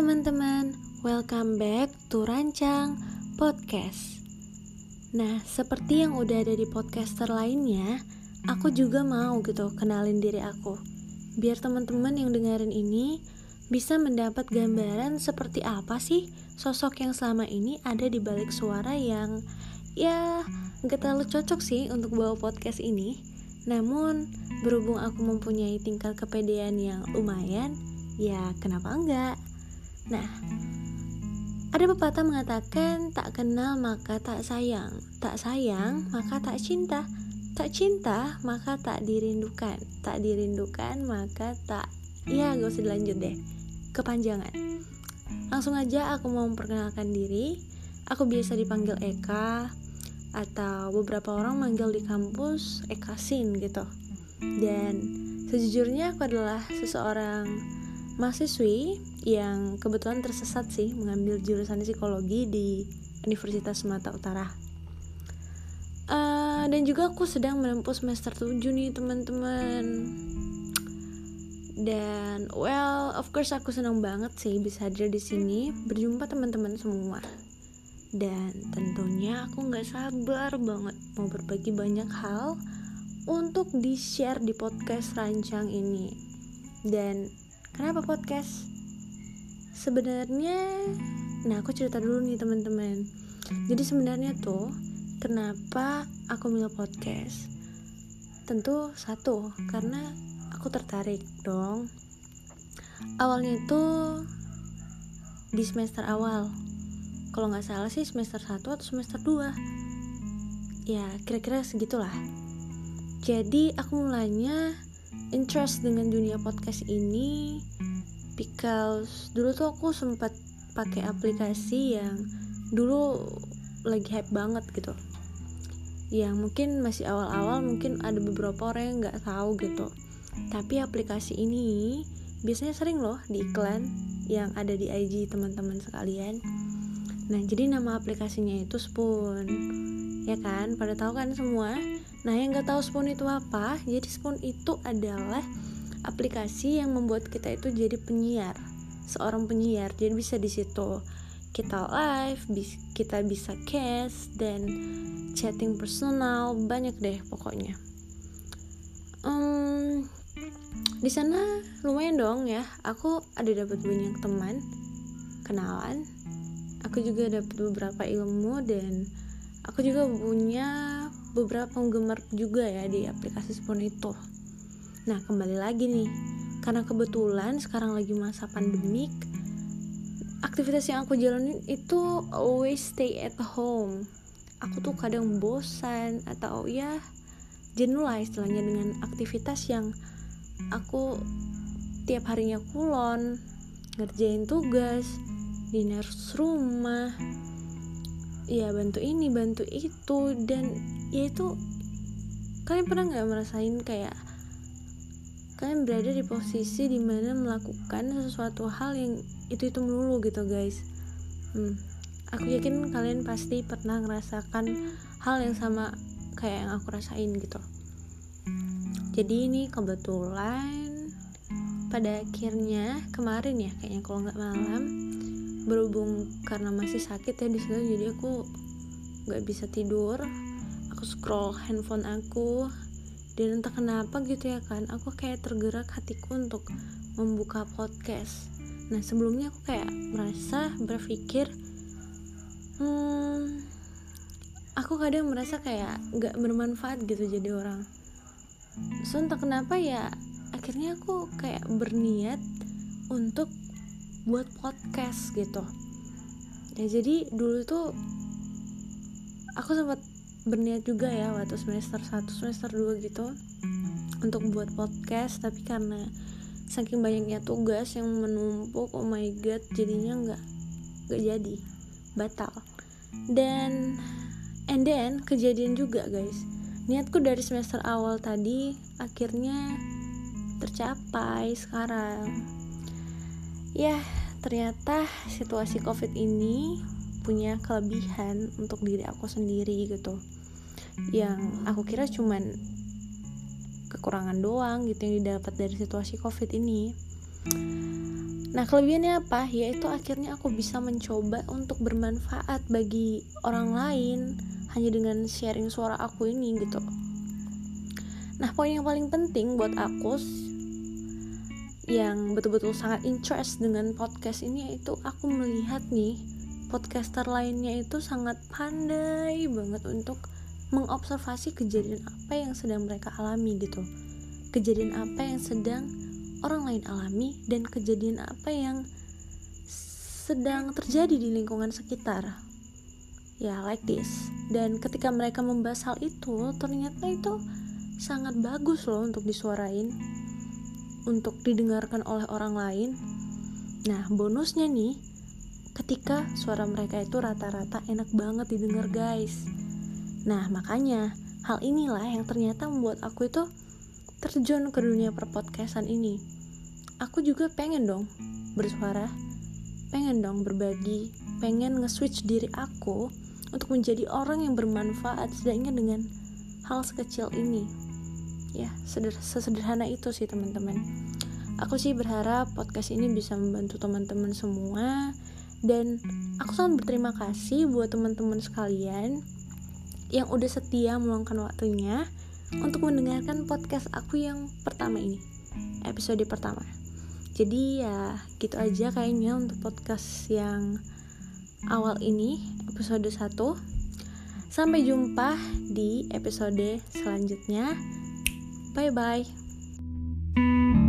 teman-teman, welcome back to Rancang Podcast. Nah, seperti yang udah ada di podcaster lainnya, aku juga mau gitu kenalin diri aku. Biar teman-teman yang dengerin ini bisa mendapat gambaran seperti apa sih sosok yang selama ini ada di balik suara yang ya gak terlalu cocok sih untuk bawa podcast ini. Namun, berhubung aku mempunyai tingkat kepedean yang lumayan, ya kenapa enggak? Nah, ada pepatah mengatakan tak kenal maka tak sayang, tak sayang maka tak cinta, tak cinta maka tak dirindukan, tak dirindukan maka tak ya gak usah dilanjut deh, kepanjangan. Langsung aja aku mau memperkenalkan diri. Aku biasa dipanggil Eka atau beberapa orang manggil di kampus Eka Sin gitu. Dan sejujurnya aku adalah seseorang mahasiswi yang kebetulan tersesat sih mengambil jurusan psikologi di Universitas Sumatera Utara. Uh, dan juga aku sedang menempuh semester 7 nih teman-teman. Dan well, of course aku senang banget sih bisa hadir di sini berjumpa teman-teman semua. Dan tentunya aku nggak sabar banget mau berbagi banyak hal untuk di-share di podcast rancang ini. Dan Kenapa podcast? Sebenarnya, nah aku cerita dulu nih teman-teman. Jadi sebenarnya tuh, kenapa aku milih podcast? Tentu satu, karena aku tertarik dong. Awalnya itu di semester awal. Kalau nggak salah sih semester 1 atau semester 2. Ya, kira-kira segitulah. Jadi aku mulainya interest dengan dunia podcast ini because dulu tuh aku sempat pakai aplikasi yang dulu lagi hype banget gitu. Yang mungkin masih awal-awal mungkin ada beberapa orang yang nggak tahu gitu. Tapi aplikasi ini biasanya sering loh di iklan yang ada di IG teman-teman sekalian. Nah jadi nama aplikasinya itu Spoon. Ya kan? Pada tahu kan semua? Nah yang nggak tahu Spoon itu apa? Jadi Spoon itu adalah aplikasi yang membuat kita itu jadi penyiar seorang penyiar. Jadi bisa di situ kita live kita bisa cast dan chatting personal banyak deh pokoknya. Um, di sana lumayan dong ya. Aku ada dapat banyak teman kenalan. Aku juga dapat beberapa ilmu dan aku juga punya beberapa penggemar juga ya di aplikasi Spoon itu nah kembali lagi nih. Karena kebetulan sekarang lagi masa pandemik aktivitas yang aku jalanin itu always stay at home. Aku tuh kadang bosan atau ya jenuh lah istilahnya dengan aktivitas yang aku tiap harinya kulon ngerjain tugas dinas rumah ya bantu ini bantu itu dan ya itu kalian pernah nggak merasain kayak kalian berada di posisi di mana melakukan sesuatu hal yang itu itu melulu gitu guys. Hmm, aku yakin kalian pasti pernah ngerasakan hal yang sama kayak yang aku rasain gitu. Jadi ini kebetulan pada akhirnya kemarin ya kayaknya kalau nggak malam berhubung karena masih sakit ya di situ jadi aku nggak bisa tidur. Aku scroll handphone aku dan entah kenapa gitu ya kan aku kayak tergerak hatiku untuk membuka podcast. Nah sebelumnya aku kayak merasa berpikir hmm, aku kadang merasa kayak nggak bermanfaat gitu jadi orang. So entah kenapa ya akhirnya aku kayak berniat untuk buat podcast gitu. Ya jadi dulu tuh aku sempat berniat juga ya waktu semester 1 semester 2 gitu untuk buat podcast. Tapi karena saking banyaknya tugas yang menumpuk oh my god jadinya nggak nggak jadi batal. Dan and then kejadian juga guys. Niatku dari semester awal tadi akhirnya tercapai sekarang. Ya ternyata situasi covid ini punya kelebihan untuk diri aku sendiri gitu yang aku kira cuman kekurangan doang gitu yang didapat dari situasi covid ini Nah kelebihannya apa? Yaitu akhirnya aku bisa mencoba untuk bermanfaat bagi orang lain hanya dengan sharing suara aku ini gitu. Nah poin yang paling penting buat aku yang betul-betul sangat interest dengan podcast ini yaitu aku melihat nih podcaster lainnya itu sangat pandai banget untuk mengobservasi kejadian apa yang sedang mereka alami gitu. Kejadian apa yang sedang orang lain alami dan kejadian apa yang sedang terjadi di lingkungan sekitar. Ya like this. Dan ketika mereka membahas hal itu ternyata itu sangat bagus loh untuk disuarain untuk didengarkan oleh orang lain. Nah bonusnya nih ketika suara mereka itu rata-rata enak banget didengar guys. Nah makanya hal inilah yang ternyata membuat aku itu terjun ke dunia perpodcastan ini. Aku juga pengen dong bersuara pengen dong berbagi pengen nge-switch diri aku untuk menjadi orang yang bermanfaat setidaknya dengan hal sekecil ini. Ya sesederhana itu sih teman-teman. Aku sih berharap podcast ini bisa membantu teman-teman semua dan aku sangat berterima kasih buat teman-teman sekalian yang udah setia meluangkan waktunya untuk mendengarkan podcast aku yang pertama ini episode pertama. Jadi ya gitu aja kayaknya untuk podcast yang awal ini episode 1 sampai jumpa di episode selanjutnya. Bye bye